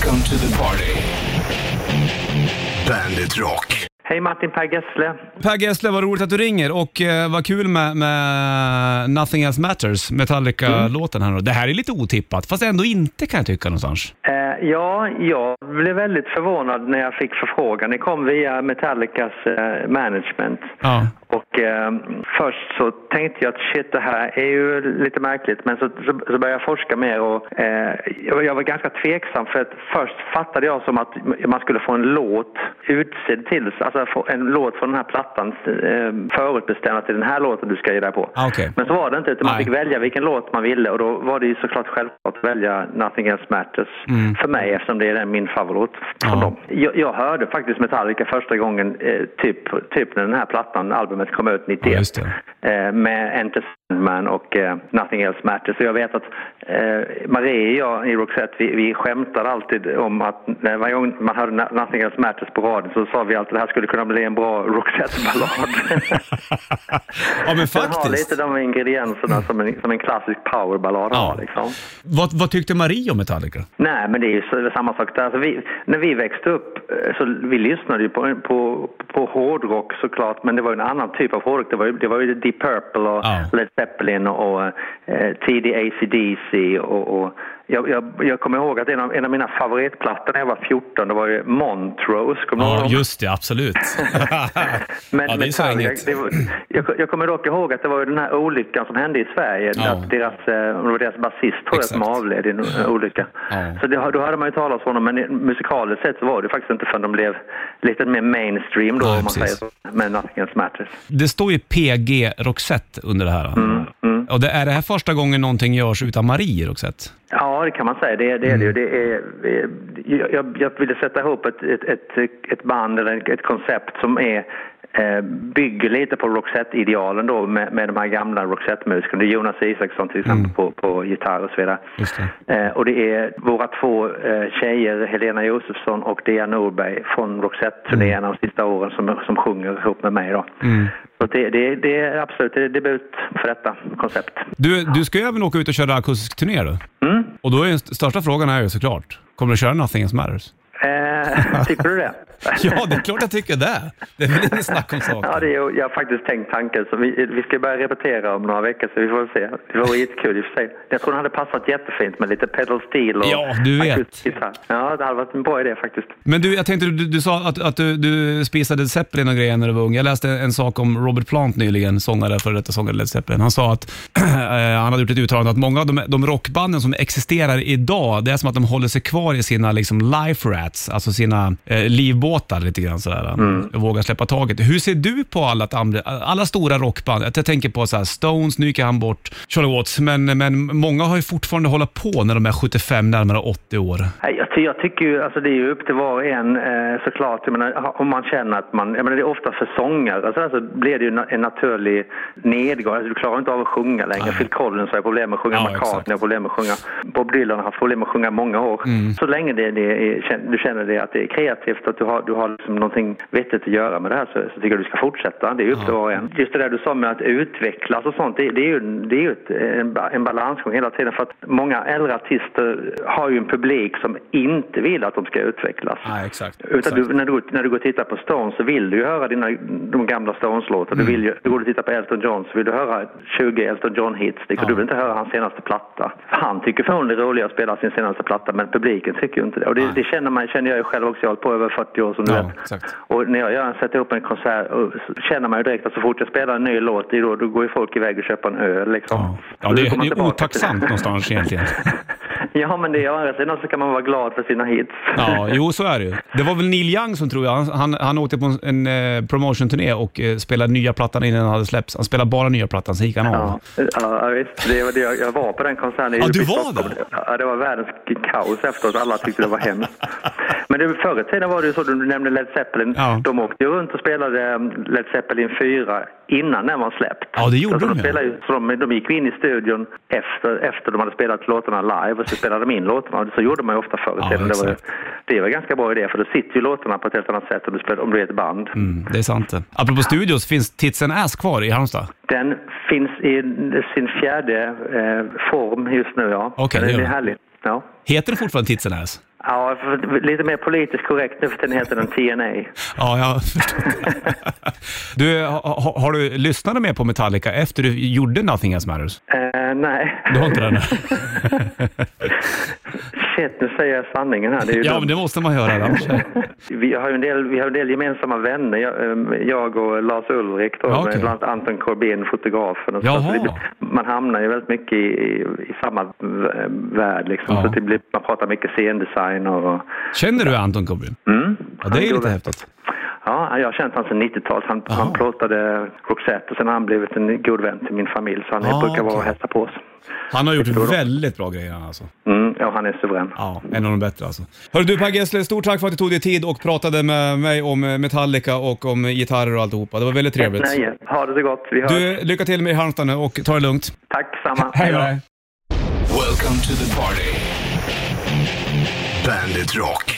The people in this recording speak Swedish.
Welcome to the party. Bandit Rock. Hej Martin Per Gessle. Per Gessle, vad roligt att du ringer och eh, vad kul med, med Nothing Else Matters, Metallica-låten här. Det här är lite otippat, fast ändå inte kan jag tycka någonstans. Eh, ja, jag blev väldigt förvånad när jag fick förfrågan. Det kom via Metallicas eh, management. Ja. Och eh, först så tänkte jag att shit, det här är ju lite märkligt. Men så, så, så började jag forska mer och eh, jag, var ganska tveksam för att först fattade jag som att man skulle få en låt utsedd till. Alltså en låt från den här plattan eh, förutbestämd är den här låten du ska ge dig på. Ah, okej. Men så var det inte, utan man Nej. fick välja vilken låt man ville och då var det ju såklart självklart att välja Nothing Else Matters för mig eftersom det är den min favorit från Mm. Ja. dem. Jag, jag hörde faktiskt Metallica första gången eh, typ, typ när den här plattan, albumet kom ut 91 Ja, eh, med Enter Sandman och eh, Nothing Else Matters. Så jag vet att eh, Marie och jag i Roxette, vi, vi skämtade alltid om att när varje gång man hörde Nothing Else Matters på radion så sa vi alltid att det här skulle kunna bli en bra Roxette-ballad. Ja, men Den har lite faktiskt. de ingredienserna som en, som en klassisk powerballad Ja. har. Liksom. Vad, vad tyckte Marie om Metallica? Nej, men det är ju så, samma sak där. Alltså vi, när vi växte upp eh, så vi lyssnade ju på, på, på hårdrock såklart, men det var ju en annan typ av hårdrock. Det var ju, det var ju Deep Purple och Ja. Led Zeppelin och eh, tidig ACDC och, och jag, jag, jag kommer ihåg att en av, en av mina favoritplattor när jag var 14, det var ju Montrose. Kommer du ihåg Ja, just det, absolut. Men ja, det är Metallica, det var, jag, jag kommer dock ihåg att det var ju den här olyckan som hände i Sverige. Ja. Att deras, eh, det var deras basist tror jag som avled i en olycka. Ja. Så det, då hade man ju talat om honom, men musikaliskt sett så var det faktiskt inte förrän de blev lite mer mainstream då, om man precis. säger så, med Nothing Else Matters. Det står ju PG Roxette under det här. Mm, Och det, är det här första gången någonting görs utan Marie Roxette? Ja, det kan man säga. Det, det är det Mm. ju. Det är, jag, jag ville sätta ihop ett, ett, ett, ett band eller ett, koncept som är eh, bygger lite på Roxette-idealen då med, med de här gamla Roxette-musikerna. Det är Jonas Isaksson till exempel på, på gitarr och så vidare. Mm. Det. Eh, och det är våra två eh, tjejer, Helena Josefsson och Dea Norberg från Roxette-turnéerna de sista åren som, som sjunger ihop med mig då. Mm. Så det, det, det är absolut det är debut för detta koncept. Du, du ska ju även åka ut och köra akustisk turné då. Mm. Och då är den st- största frågan är ju såklart, kommer du köra Nothing Else Matters? Eh, tycker du det? Ja, det är klart jag tycker det. Det är väl inget snack om saken. Ja, det är, jag har faktiskt tänkt tanken. Så vi, vi ska börja repetera om några veckor så vi får se. Det var skitkul i och för sig. Jag tror det hade passat jättefint med lite pedal steel och Ja, du vet. Ja, det hade varit en bra idé faktiskt. Men du, jag tänkte, du, du sa att, att du, du spisade Zeppelin och grejer när du var ung. Jag läste en sak om Robert Plant nyligen, sångare, före detta sångare Led Zeppelin. Han sa att eh, han hade gjort ett uttalande att många av de, de rockbanden som existerar idag, det är som att de håller sig kvar i sina liksom, life rats, alltså sina eh, livbåtar lite grann sådär. Och vågar släppa taget. Hur ser du på alla, andra- alla stora rockband? Jag tänker på så här, Stones, nu gick han bort, Charlie Watts, men, men många har ju fortfarande hållit på när de är 75, närmare 80 år. Jag, ty- jag tycker ju, alltså det är ju upp till var och en eh, såklart. Jag menar, om man känner att man, jag menar det är ofta för sångare, alltså, alltså blir det ju na- en naturlig nedgång. Alltså, du klarar inte av att sjunga längre. Nej. Phil Collins har problem med att sjunga, Ja, McCartney har problem med att sjunga, Bob Dylan har haft problem med att sjunga många år. Mm. Så länge det, det är, du känner det att det är kreativt, att du har, du har liksom någonting vettigt att göra med det här så, så tycker jag du ska fortsätta. Det är upp till var och en. Just det där du sa med att utvecklas och sånt, det, det är ju, det är ju ett, en, en balansgång hela tiden för att många äldre artister har ju en publik som inte vill att de ska utvecklas. Nej, exakt. Utan du, när, du, när du går och tittar på Stones så vill du ju höra dina, de gamla Stones-låtar. Mm. Du, vill ju, du går och tittar på Elton John så vill du höra 20 Elton John-hits. Liksom. Ja. Du vill inte höra hans senaste platta. Han tycker förmodligen det är roligare att spela sin senaste platta men publiken tycker ju inte det. Och det, det känner, man, känner jag ju själv också. Jag har på över 40 år som du Ja, vet. exakt. Och när jag gör, sätter upp en konsert så känner man ju direkt att så fort jag spelar en ny låt, då, då går ju folk iväg och köper en öl. Liksom. Ja, ja Så det, det är otacksamt någonstans egentligen. ja, men det är å andra sidan så kan man vara glad för sina hits. Ja, jo så är det ju. Det var väl Neil Young som tror jag, han, han, han åkte på en, en eh, promotion-turné och eh, spelade nya plattan innan den hade släppts. Han spelade bara nya plattan, sen gick han av. Ja, ja visst. Det var det jag, jag var på den konserten. Ja, du var där? Ja, det var världens kaos efteråt. Alla tyckte det var hemskt. Det, förr i tiden var det ju så, du nämnde Led Zeppelin. Ja. De åkte ju runt och spelade um, Led Zeppelin 4 innan den var släppt. Ja, det gjorde så de, de. ja. Spelade, ju- så de, de gick in i studion efter, efter de hade spelat låtarna live och så spelade de in låtarna. Så gjorde man ju ofta förr i Ja, tiden. Det var, det var en ganska bra idé för då sitter ju låtarna på ett helt annat sätt om du, spelar, om du är ett band. Mm, det är sant. Apropå studios, finns Tits and Ass kvar i Halmstad? Den finns i sin fjärde eh, form just nu, ja. Okej, det är den. härlig. Ja. Heter den fortfarande Tits and Ass? Ja, lite mer politiskt korrekt nu för tiden heter den TNA. Ja, jag förstår. du, ha, ha, har du lyssnat mer på Metallica efter du gjorde Nothing Else Matters? Eh, nej. Du har inte det? Shit, nu säger jag sanningen här. Ja, dumt. men det måste man göra. Annars. Vi har en del, vi har en del gemensamma vänner, jag, eh, jag och Lars Ulrik då, Ja, med bland annat Anton Corbin, fotografen. Och så. Så det, man hamnar ju väldigt mycket i, i, i samma värld liksom. Ja. Så det blir, man pratar mycket scendesign och... Känner du Anton Corbin? mm. Ja, det är lite häftigt. Ja, jag har känt honom sedan 90-talet. Han, han plåtade Roxette och sen har han blivit en god vän till min familj. Så han Ah, brukar vara och hälsa på oss. Han har gjort väldigt bra grejer han, alltså. Mm, ja, han är suverän. Ja, en av de bättre alltså. Hörru du Per Gessle, stort tack för att du tog dig tid och pratade med mig om eh, Metallica och om gitarrer och alltihopa. Det var väldigt trevligt. Nej, ha det så gott. Vi hörs. Du, lycka till med Halmstad nu och ta det lugnt. Tack samma. Hej då. Welcome to the party. Bandit Rock.